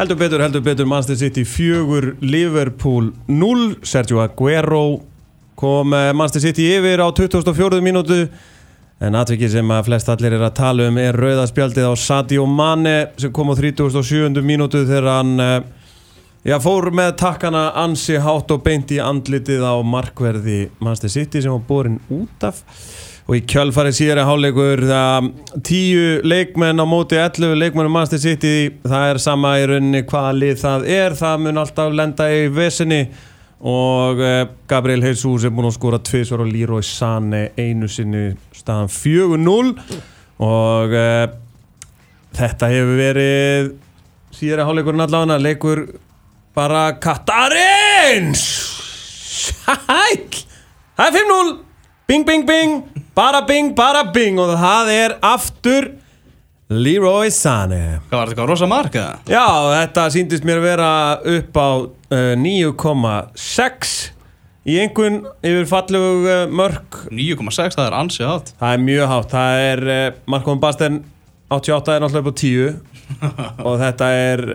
Heldur betur, heldur betur, Manchester City 4, Liverpool 0, Sergio Aguero kom eh, Manchester City yfir á 24. mínútu en atvikið sem að flest allir er að tala um er rauðaspjaldið á Sadio Mane sem kom á 37. mínútu þegar hann eh, já, fór með takkana ansi hátt og beint í andlitið á markverði Manchester City sem var borin út af og í kjölfari síðari háleikur það tíu leikmenn á móti 11 leikmennum Manchester City. Það er sama í rauninni hvaða lið það er. Það mun alltaf lenda í vesinni. Og eh, Gabriel Jesus er búinn að skora tviðsvar og Leroy Sané einu sinni staðan 4-0 og uh, þetta hefur verið síðari háleikurinn allavega. Leikur bara Katarins Sæl Það er 5-0 Bing, bing, bing. Bara bing, bara bing. Og það er aftur Leroy Sané. Hvað var þetta, eitthvað rosa mark eða? Já, þetta síndist mér að vera upp á uh, 9,6 Í einhvern yfir fallegu uh, mörg 9,6, það er ansið hátt. Það er mjög hátt. Það er uh, Markon Basten 88 er náttúrulega upp á 10 Og þetta er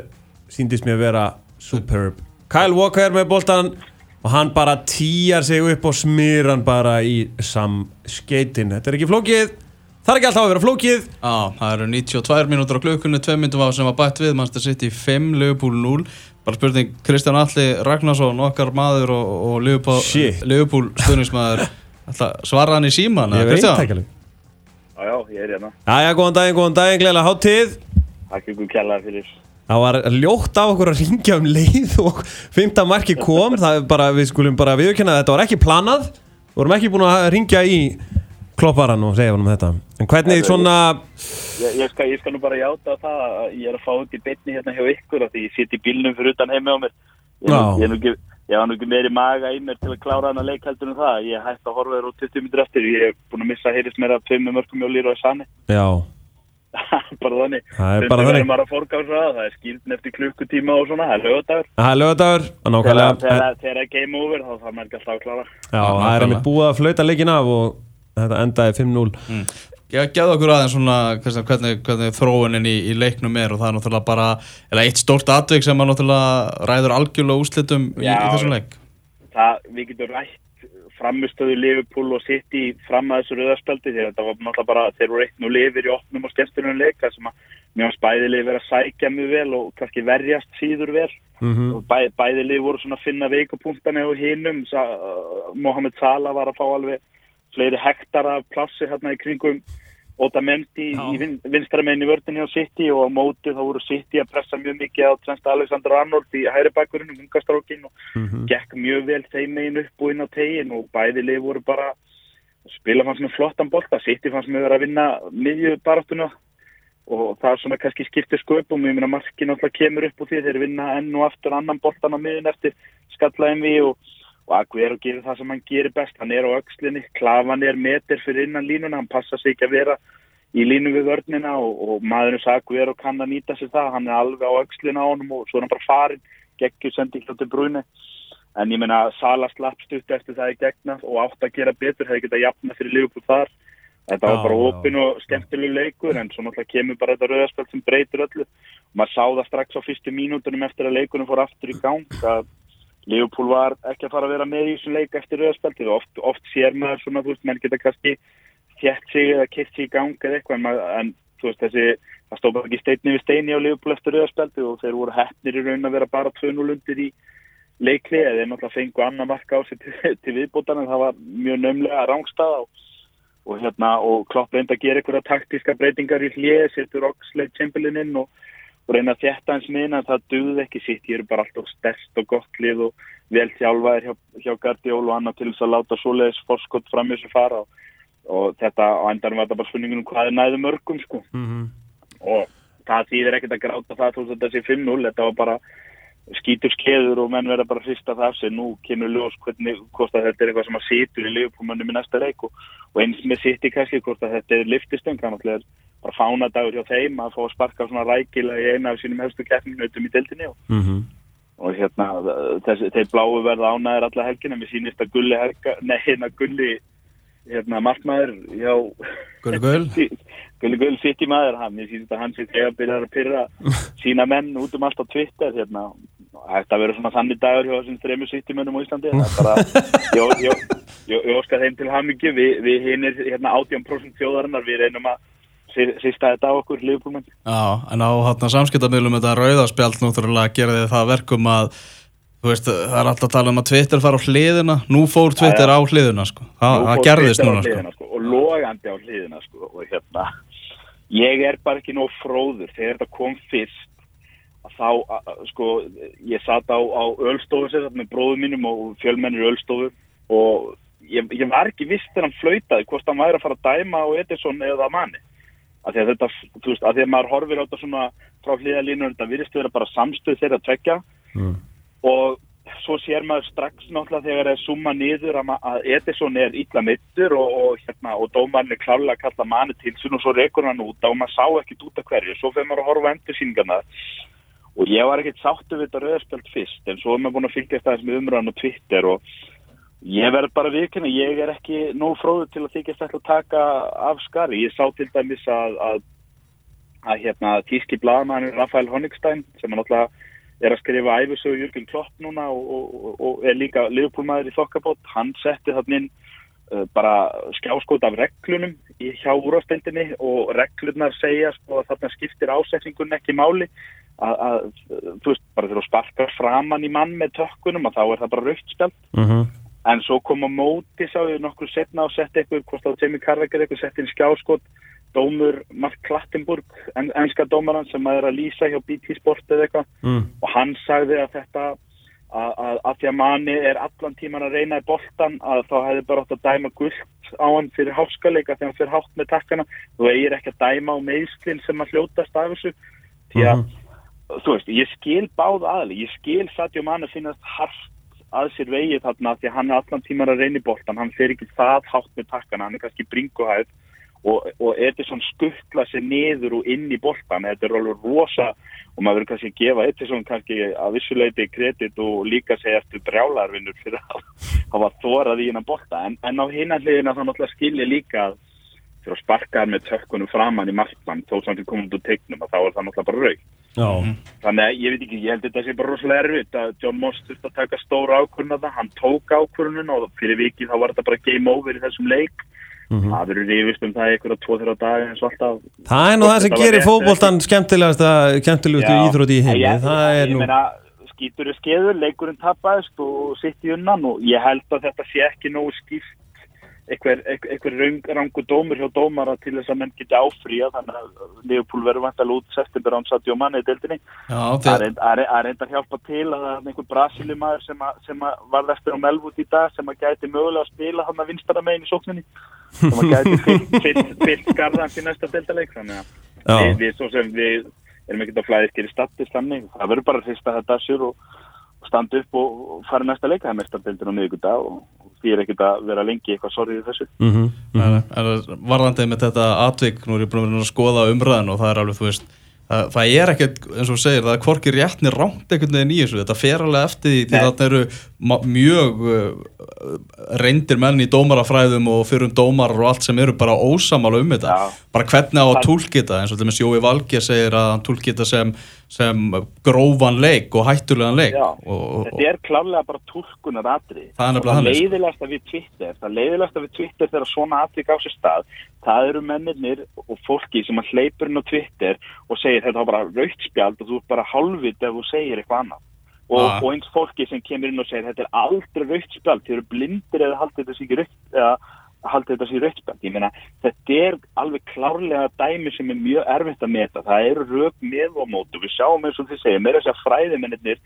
síndist mér að vera superb. Kyle Walker með boltan og hann bara týjar sig upp og smýr hann bara í samskeitin þetta er ekki flókið. Það er ekki alltaf að vera flókið. Já, það eru 92 mínútur á klukkunni 2 myndum á sem var bætt við Manchester City 5, Liverpool 0 bara spurning Kristján Alli Ragnarsson okkar maður og, og. Liverpool stuðnismæður svara hann í síman ég veit það ekki alveg Já, já, ég er hérna. Jæja, góðan daginn, góðan daginn, gleðilega háttíð Takk ykkur kjallaði fyrir. Það var ljótt af okkur að ringja um leið og fymta marki kom það er bara, við skulum bara viðkynna að þetta var ekki planað við vorum ekki búin að ringja í klopparan og segja honum þetta en hvernig svona Ég, ég, skal, ég skal nú bara játa það að ég er að fá út í beinni hérna hjá ykkur því ég sitt í bílnum fyrir utan heimi á mér. Ég, ég, var nú ekki meiri maga í mér til að klára hana leik heldur en það. Ég hætti að horfa þér út 20 minnir eftir. Ég er búin að missa heyrist mér að hjá Lýra og Sanni. já, bara þannig. Það er bara þannig. það. Er skildin eftir klukkutíma og svona. Það er lögadagur. það er lögadagur og Þegar nákvæmlega þegar- þegar það er game over þá þarf maður ekki alltaf að klára. já, það er einmitt búið að flauta leikin af og þetta endaði 5-0 Gæðu okkur aðeins svona hvernig, hvernig þróunin í, í leiknum er og það er náttúrulega bara eitt stórt atvik sem ræður algjörlega úslitum í, í þessum leik það, við getum rætt framistöðu Liverpool og City fram að þessu rauðarspjaldi því að þetta var náttúrulega bara þeir voru eitt nú lifir í opnum og skemmtunum leika sem að mjög lið verið að sækja mjög vel og kannski verjast síður vel Mhm. og bæ, bæði lið voru svona að finna hinum Sa, uh, Mohamed Salah var að fá alveg fleiri hektar af plassi hérna í kringum Otamendi í vin, vinstramenn í vördinni á City og á móti þá voru City að pressa mjög mikið á Trent Alexander Arnold í hæri bakkurinn um ungastrókin og Mhm. gekk mjög vel þeim megin upp og inn á tegin og bæði lið voru bara spila fannst með flottan bolta. City fannst með vera að vinna miðju baráttuna og það er svona kannski skiptir sköpum. Ég meina markin alltaf kemur upp úr því þeir vinna enn og aftur annan boltan á miðin eftir skallaðin við og, og Aguero gerir það sem hann gerir best. Hann er á öxlinni, klafan er meter fyrir innan línuna, hann passa sig ekki að vera í línu við vörnina og, og maðurinn sagði Aguero kann að nýta sér það. Hann er alveg á öxlina á honum og svo er hann bara farin geggjur sendi hljóti brúni en ég meina Sala slapp stutt eftir það í gegna og átt að gera betur hefði getað jafna fyrir Liverpool þar. Þetta var bara opin og skemmtilegu leikur en svo náttúrulega kemur bara þetta rauðarspil sem breytir öllu. Og maður sá það strax á fyrstu mínútunum eftir að leikunum fór aftur í gang að Liverpool var ekki að fara að vera með í þessum leik eftir rauðarspiltið og oft, oft sér maður svona, þú veist, menn geta kannski þjætt sig eða kitt sig í gang eða eitthvað en, maður, en þú veist þessi það stóð bara ekki steinni við steini á Liverpool eftir rauðarspiltið og þeir voru heppnir í raun að vera bara 2-0 undir í leikli eða þeir náttúrulega fengu annar marka á sig til, til viðbútan en það var mjög nömlega rángstað og, og hérna og Klopp reyndi að gera einhverja taktíska breytingar í hlið, setur Oxlade Chamberlain inn og, og reyna að þjætta hans minna en það duði ekki sitt, ég er bara alltaf stærst og gott lið og vel þjálfaðir hjá, hjá Guardiol og annað til þess að láta svoleiðis forskott fram í þessu fara. Og, og þetta á endanum var þetta bara spurningunum hvað er næðu mörgum sko. Mhm. og það þýðir ekkert að gráta það þú veist þetta sé 5-0, þetta var bara skítur skeður og menn verða bara að hrista það af sig, nú kemur ljós hvernig hvort að þetta er eitthvað sem að situr í liðupúmönnum í næsta leik og, og eins með sitt í kannski hvort að þetta er liftistöng þannig að bara fánadagur hjá þeim að fá að sparka svona rækilega í eina af sínum hefstu keppningnautum í deildinni og, Mhm. og hérna þessi, þeir bláu verða ánæðir alla helgina, mér sýnist að gulli herga, nei hérna gulli hérna, markmaður hjá Gulli Gull. Gulli Gull City maður, hann, ég sýnst að hann sé þegar byrjar að pyrra sína menn út um allt á Twitter, hérna, þetta verður svona þannig dagur hjá þessum þrejum City mönnum á Íslandi, er ég, ég, ég, ég óskar þeim til hamingi, við, við hinir, hérna, 18% þjóðarinnar, við reynum að sýsta þetta á okkur, liðbúlmenn. Já, en á hérna samskiptamilum þetta rauðarspjald náttúrulega gerði það verkum að Þú veist, það er alltaf að tala um að Twitter fara á hliðina, nú fór Twitter á hliðina, sko. Það, það gerðist núna, hliðina, sko. Og logandi á hliðina, sko. Og hérna, ég er bara ekki nóg fróður. Þegar þetta kom fyrst, þá, sko, ég satt á, á ölstofu sér, með bróðum mínum og fjölmennir ölstofu og ég, ég var ekki vist þegar hann flautaði hvort hann væri að fara að dæma á Edison eða manni. Að því að þetta, þú veist, að því að maður horfir á þetta svona frá hliðalínu, þetta virðist vera bara samstöð þeirra að tvekja. Mm og svo sér maður strax náttúrulega þegar það er summa niður að Edison er illa mittur og, og, hérna, og dómarinn er klálega að kalla manni til og svo rekur hann út og maður sá ekkit út af hverju svo fyrir maður að horfa endur síningarna og ég var ekkit sáttu við þetta rauðspjöld fyrst en svo er maður búin að fylgja þetta með umræðan og Twitter og ég verð bara viðkynna, ég er ekki nóg fróður til að þykja þetta að taka af skari, ég sá til dæmis að að, að hérna tíski blaðmann Rafael Honigstein sem er náttúrulega er að skrifa æfisögu Jürgen Klopp núna og, og, og er líka liðpólmaður í þokkabót, hann setti þannig inn uh, bara skjáskót af reglunum í hjá úrvásteindinni og reglurnar segja sko að þarna skiptir ásetningun ekki máli að, þú veist, bara þegar þú sparkar framann í mann með tökkunum að þá er það bara rauktspjald uh Mhm. -huh. en svo kom á móti sá ég nokkur setna og sett eitthvað, hvort á Jamie Carragher eitthvað sett inn skjáskót dómur Mark Klattenburg en, enska dómaran sem að er að lýsa hjá BT Sport eða eitthvað Mm. og hann sagði að þetta að, að, að því að manni er allan tíman að reyna í boltan að þá hefði bara átt að dæma gullt á hann fyrir háskaleika þegar hann fyrir hátt með takkana þú eigir ekki að dæma á meðslinn sem að hljótast af þessu því að þú veist, ég skil báð aðli ég skil Sadio Mane finnast hart að sér vegið þarna því að hann er allan tíman að reyna í boltan, hann fer ekki það hátt með takkana, hann er kannski bringuhæð og, og Edison skuttla sér niður og inn í boltan þetta er alveg rosa og maður verður kannski að gefa Edison kannski að vissuleiti kredit og líka segja eftir brjálarvinnur fyrir að hafa þórað í hennar bolta? En, en á hinnan hliðina þá náttúrulega skilja líka að fyrir að sparka með tökkunum framann í markmann þó samt komum út úr tegnum að þá er það náttúrulega bara raug Já, þannig að ég veit ekki, ég held að þetta sé bara rosalega erfitt að John Moss þurfti að taka stóra ákvörðun það, hann tók ákvörðunum og fyrir vikið þá var þetta bara game over í þessum leik. Það verður rífist um það ykkur að tvo-þrjá dag eins og alltaf. Það er nú það sem gerir rétt, fótboltan skemmtilegasta, skemmtilegustu Já, íþróti í heimi. Ég- Það er ég nú meina, skítur er skeður, leikurinn tapaðist og sitt í unnan og ég held að þetta sé ekki nógu skýrt einhver, einhver, rangu dómur hjá dómara til þess að menn geti áfríja þannig að Leopold verður vantal út september án satt og manni í deildinni. Það er að hjálpa til að er einhver brasilumæður sem, sem að varð eftir á Melwood í dag sem að gæti mögulega að spila hann að vinstara megin í sókninni. Sem að gæti fyllt, skarðan til næsta deildaleik þannig að við, við, sem við erum ekkert að flæði skeri stattis þannig. Það verður bara að hrista þetta sér og, standa upp og, fara í næsta leika það er mesta deildin á miðugudag og, og því er ekkert að vera lengi eitthvað sorgið í þessu. Mhm, mhm. en, en varðandi með þetta atvik, nú er ég búin að vera að skoða umræðan og það er alveg, þú veist, það, það er ekkert, eins og þú segir, það er hvorki réttni rámt einhvern veginn í þessu, þetta fer alveg eftir því, því þarna eru mjög uh, reyndir menn í dómarafræðum og fyrir um dómarar og allt sem eru bara ósamála um þetta, Já. bara hvernig á að Það- tólki þetta, eins og til og með Jói Valgeir segir að hann tólki þetta sem, sem grófan leik og hættulegan leik. Og, og, þetta er klálega bara túlkunar atri Það er sko. leiðilegasta við Twitter það leiðilegasta við Twitter þegar svona atrik á sér stað það eru mennirnir og fólki sem að hleypur inn á Twitter og segir þetta var bara rautspjald og þú ert bara halvvit ef þú segir eitthvað annað og, Ah. og eins fólki sem kemur inn og segir þetta er aldrei rautspjald, þið eru blindir eða haldið þetta sér rautspjald, ég meina þetta er alveg klárlega dæmi sem er mjög erfitt að meta, það eru rauk með og mótu, við sjáum eins og þið segja meira þess að fræðimennir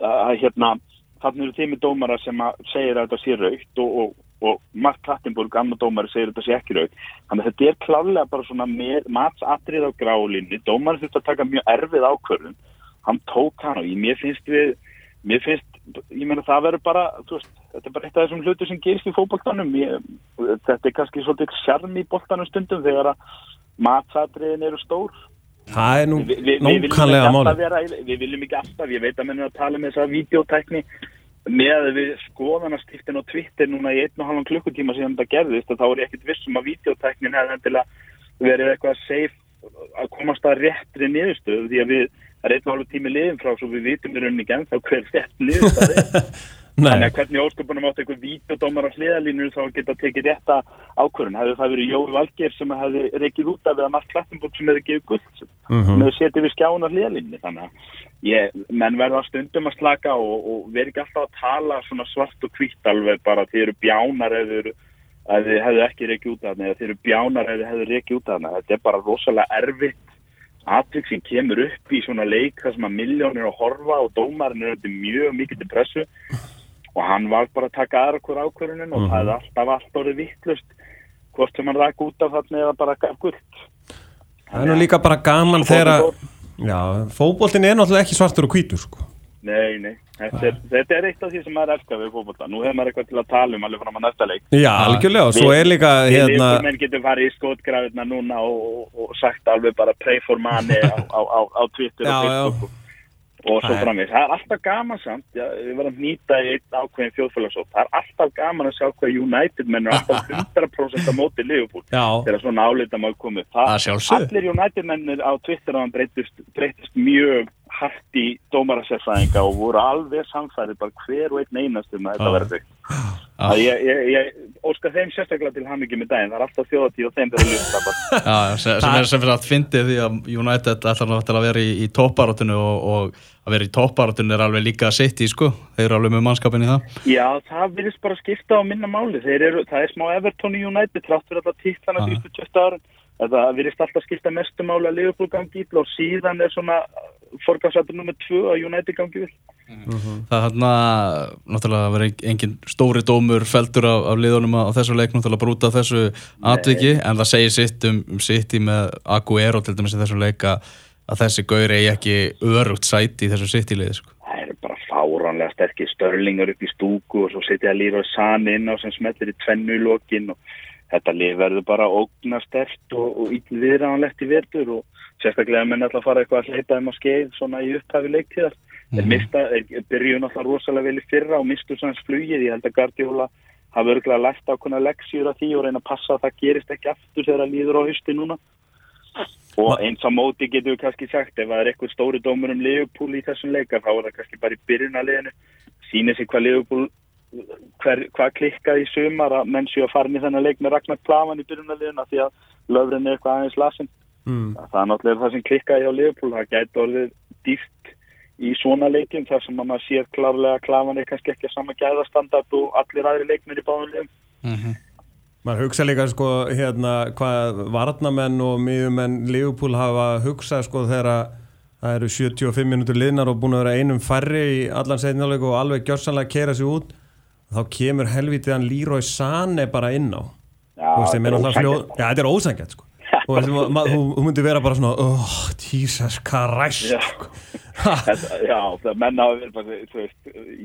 að hérna, þannig eru þeimir dómara sem að segir að þetta sé raukt og, og, og Mark Klattenburg, annar dómari, segir að þetta sé ekki raukt þannig að þetta er klárlega bara svona með, matsatrið á grálinni. Dómari þurfti að taka mjög erfið ákvörðun hann tók hann og ég, mér finnst við mér finnst, ég meina það verður bara veist, þetta er bara eitt af þessum hlutu sem gerist í fótboltanum. Ég, þetta er kannski svolítið sjarm í boltanum stundum þegar að matsatriðin eru stór. Það er nú Vi- vi- vera, í- við viljum ekki alltaf, ég veit að menn er að tala með þessa videótækni með við skoðanastiftin á Twitter núna í einn og halvan klukkutíma síðan þetta gerðist þá er ég ekkert vissum að videotæknin hefði verið eitthvað safe að komast að réttri niðurstöðu því að við, það er einn og halvu tími liðin frá svo við vitum í rauninni genn þá hver rétt niðurstöð er Þannig að hvernig ósköpunum átt eitthvað vítodómar á hliðalínu þá geta tekið rétta ákvörðun. Hefði það verið Jói Valgeir sem hefði reykið út af eða Mark Klattenburg sem hefði gefið gull sem mm -hmm. hefði setið við skjána hliðalínu. Þannig að ég, menn verða stundum að slaka og, og veri ekki alltaf að tala svona svart og hvitt alveg bara þeir eru bjánar eða hefðu ekki reykið út af það eða þeir eru bjánar eða hefðu reykið út af það. Þetta er bara rosalega erfitt atvik sem kemur upp í svona leik þar sem að miljónir að horfa og dómarinn er mjög mikið til pressu. Og hann var bara að taka aðra hver ákverðunin og mm -hmm. það er alltaf allt orðið vittlust hvort sem hann ræk út af þarna eða bara gaf gullt Það er nú líka bara gaman þegar Já, fókbóltin er náttúrulega ekki svartur og hvítur sko Nei, nei, þetta er, þetta er eitt af því sem maður elskar við fókbólta Nú hefur maður eitthvað til að tala um alveg fram að næsta leik. Já, algjörlega, og svo er líka Við hérna... menn getum farið í skotgrafirna núna og, og, og sagt alveg bara pray for money á, á, á, á Twitter já, og Facebook já og svo framvegis. Það er alltaf gaman samt, já, við verðum nýta í einn ákveðin þjóðfélagsótt, það er alltaf gaman að sjá hvað United menn er alltaf 100% á móti Liverpool þegar svona álita má komið. Allir United mennir á Twitter á hann breytist mjög hægt í dómarasessæðinga og voru alveg samfærið bara hver og einn einast um að þetta verður byggt. Ég, ég, ég óskar þeim sérstaklega til ham ekki með daginn, það er alltaf þjóðatíð og þeim verður ljúft. Já, sem, er sem fyrir að fyndi því að United ætlar náttúrulega að vera í, í toppárátinu og, og að vera í toppárátinu er alveg líka setja í sko, þeir eru alveg með mannskapin í það. Já, það vilist bara skipta á minna máli, eru, það er smá Everton í United, trátt fyrir alltaf títlana fyrstu 20 árin. Það virðist alltaf skipta mestum áli að Liverpool gangi og síðan er svona forgansættur nummið tvö að United gangi vil mm -hmm. Það er hérna náttúrulega verið engin stóri dómur feldur af, af liðunum á þessu leik náttúrulega brúta þessu atviki en það segir sitt um, um sitt í með Aguero til dæmis í þessu leik að, að þessi gaur eigi ekki örugt sæti í þessu sitt í liði sko. Það er bara fáránlega sterkir störlingar upp í stúku og svo setja Líra Sann inn á sem smeltir í tvennu í lokin og þetta lið verður bara ógnastert og, og viðræðanlegt í verður og sérstaklega menn alltaf fara eitthvað að hleypa þeim á skeið svona í upphafi leiktíðar. Mm -hmm. byrjuðu alltaf rosalega vel í fyrra og mistu sanns flugið, ég held að Guardiola hafa örgulega lært ákveðna leksjur af því og reyna að passa að það gerist ekki aftur þegar það líður á hausti núna. Og eins á móti getur við kannski sagt ef það er eitthvað stóri dómur um Leopold í þessum leika þá er það kannski bara í byrjunarleginu sínir sig hvað Leopold hver, hvað klikkaði í sumar að menn séu að fara í þennan leik með Ragnar Plavan í byrjunaliðuna því að löfren er eitthvað aðeins lasin mm. það er náttúrulega það sem klikkaði á Liverpool það gæti orðið dýft í svona leikin þar sem maður sér klárlega að Plavan er kannski ekki að sama gæðastandard og allir aðri leikmir í báðum liðum mm -hmm. Man hugsa líka sko hérna hvað varnamenn og miðjumenn Liverpool hafa hugsað sko þegar það eru 75 minútur liðnar og búin að vera einum færri í allan setnjáleiku og alveg gjörsanlega að kera sér út þá kemur helvitiðan Leroy Sané bara inn á. Já, þetta er ósangett sko og þú myndi vera bara svona oh, Jesus Christ. Já, það menna að vera þú veist,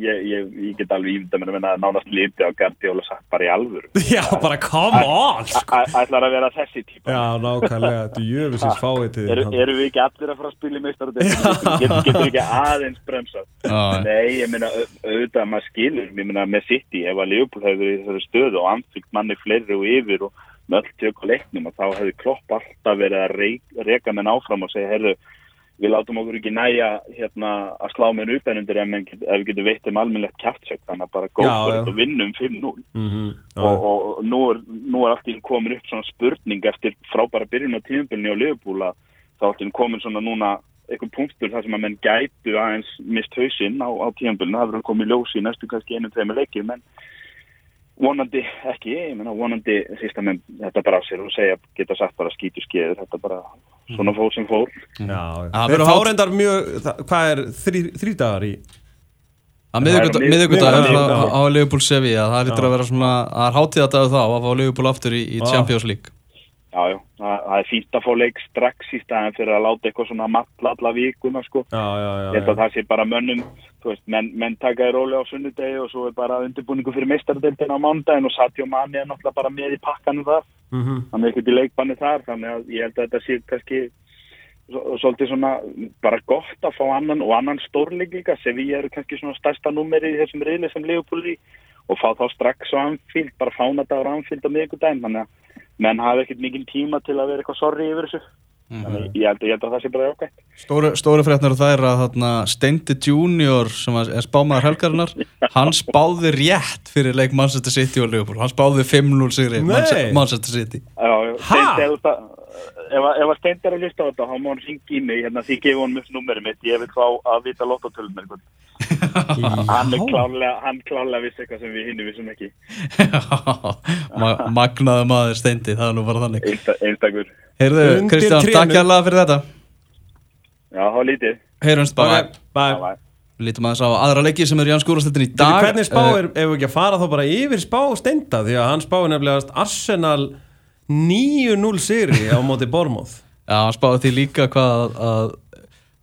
ég, ég, ég get alveg ímynda mér að menna að nánast liti á Gardiola sagt bara í alvöru. Já, bara come on sko. ætlar að vera þessi típa. Já, nákvæmlega, þú jöfisins fáið til Eru við ekki allir að fara að spila í meistar getur við ekki aðeins bremsa Nei, ég minna auðvitað maður skilur, ég minna með City ef að Leopold hefur verið í þessu stöðu og anfylgt manni fleiri og yfir og með öll tök og leiknum og þá hefði Klopp alltaf verið að reyka menn áfram og segja, heyrðu, við látum okkur ekki næja hérna, að slá mér upp en undir ef, ef við getum veitt um almennlegt kæftsök þannig að bara góð fyrir þetta vinnum 5-0 mm -hmm, og, og, nú er, er alltaf komin upp svona spurning eftir frábæra byrjun á tíumbilni og liðbúla þá er alltaf komin svona núna eitthvað punktur þar sem að menn gætu aðeins mist hausinn á, á tíumbilni það verður komið ljósi í næstu kannski einu, tveimu leikir menn vonandi ekki, ég meina vonandi sísta með þetta bara sér og segja geta sagt bara skýtu skeður, þetta bara svona fór sem fór. Það eru hárendar mjög, hvað er þrý, þrý dagar í? að miðugundag á Leopold Sevilla, það lítur að vera svona það er hátíðadagur þá að fá Leopold aftur í, í Champions League Já, já, það, er fínt að fá leik strax í staðin fyrir að láta eitthvað svona matla alla vikuna sko. Já, já, já. Að það sé bara mönnum, þú veist, menn, menn takaði róli á sunnudegi og svo er bara undirbúningu fyrir meistardeltin á mándagin og Satjó Manni er náttúrulega bara með í pakkanum þar. Mm -hmm. Hann er ekkert í leikbanni þar, þannig að ég held að þetta sé kannski svo- svolítið svona bara gott að fá annan og annan stórleik líka Sevilla eru kannski svona stærsta númeri í þessum riðli sem er í og fá þá strax á Anfield, bara fánadagur á Anfield á miðvikudaginn, þannig að menn hafa ekkert mikinn tíma til að vera eitthvað sorry yfir þessu. Þannig ég held, ég held að það sé bara jákvæmt Stóru, stóru fréttnar það er að þarna, Steindi Junior sem er spámaður helgarinnar hann spáði rétt fyrir leik Manchester City og Liverpool. Hann spáði 5-0 sigri. Manchester, Manchester City? Steindi, ef að- Steindi er að hlusta á þetta, þá má hann ringi í mig hérna, því gefa hann upp númerið mitt, ég vil fá að vita lottotölunar hann er klárlega, hann klárlega vissi eitthvað sem við hinni vissum ekki. Ma magnaði maður Steindi það er nú bara þannig. Einsta, einstakur, Heyrðu, Kristján, takk hérlega fyrir þetta. Já, þá lítið. Heyrumst bara Ok, bye. Já, bye. Lítum aðeins á aðra leiki sem eru í anskúrastöldin í dag. Hvernig spá Eh, er, ef við ekki að fara þá bara yfir spá steinda? Því að hann spáði nefnilega Arsenal 9-0 sigri á móti Bormóð Já, hann spáði því líka hvað að,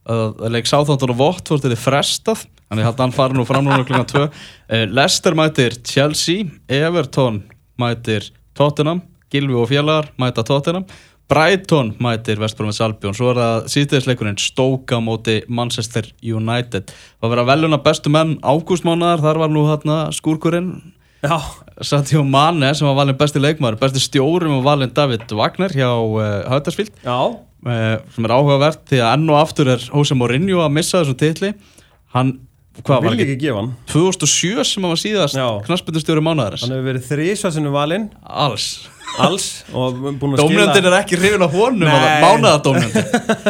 að, leik Sáþóndun og Votvort er frestað Þannig að hann fari nú fram núna klukkan 2 uh, Leicester mætir Chelsea Everton mætir Tottenham Gilvi og félagar mæta Tottenham Brighton mætir Vestbrumins Albion. Svo er það síðdegisleikurinn Stoke á móti Manchester United. Það verða veluna bestu menn ágústmánaðar Þar var nú skúrkurinn Já, Sadio Mane sem var valinn besti leikmaður Besti stjórum var valinn David Wagner hjá uh, Huddersfield já. Eh, sem er áhugavert því að enn og aftur er Jose Mourinho að missa þessum titli. Hann, hvað var ekki? ekki gefa hann. 2007 sem hann var síðast Já. knasputustjóri mánuðarins Hann hefur verið þrísvarsinu valinn. Alls. Alls. Og Dómnöndin er ekki hrifin á honum Nei. mánuðardómnöndin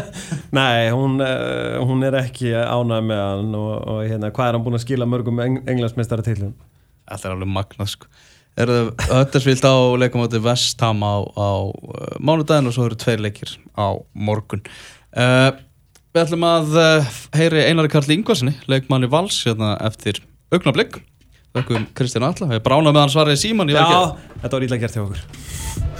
Nei, hún, uh, hún er ekki ánægð með hann og, og hérna, hvað er hann búin að skila mörgum eng englandsmeistara tillum? Þetta er alveg magnað sko. Er það Huddersfield á leikamóti Vestham á, á uh, mánudaginn og svo eru tveir leikir á morgun. Uh, Við ætlum að uh, heyri Einari Karl Ingvarsinni leikmanni Vals hérna eftir augnablík Þakkum Kristján Alla, við bránaðum með hann svaraði síman Já, þetta var ítla gert hjá okkur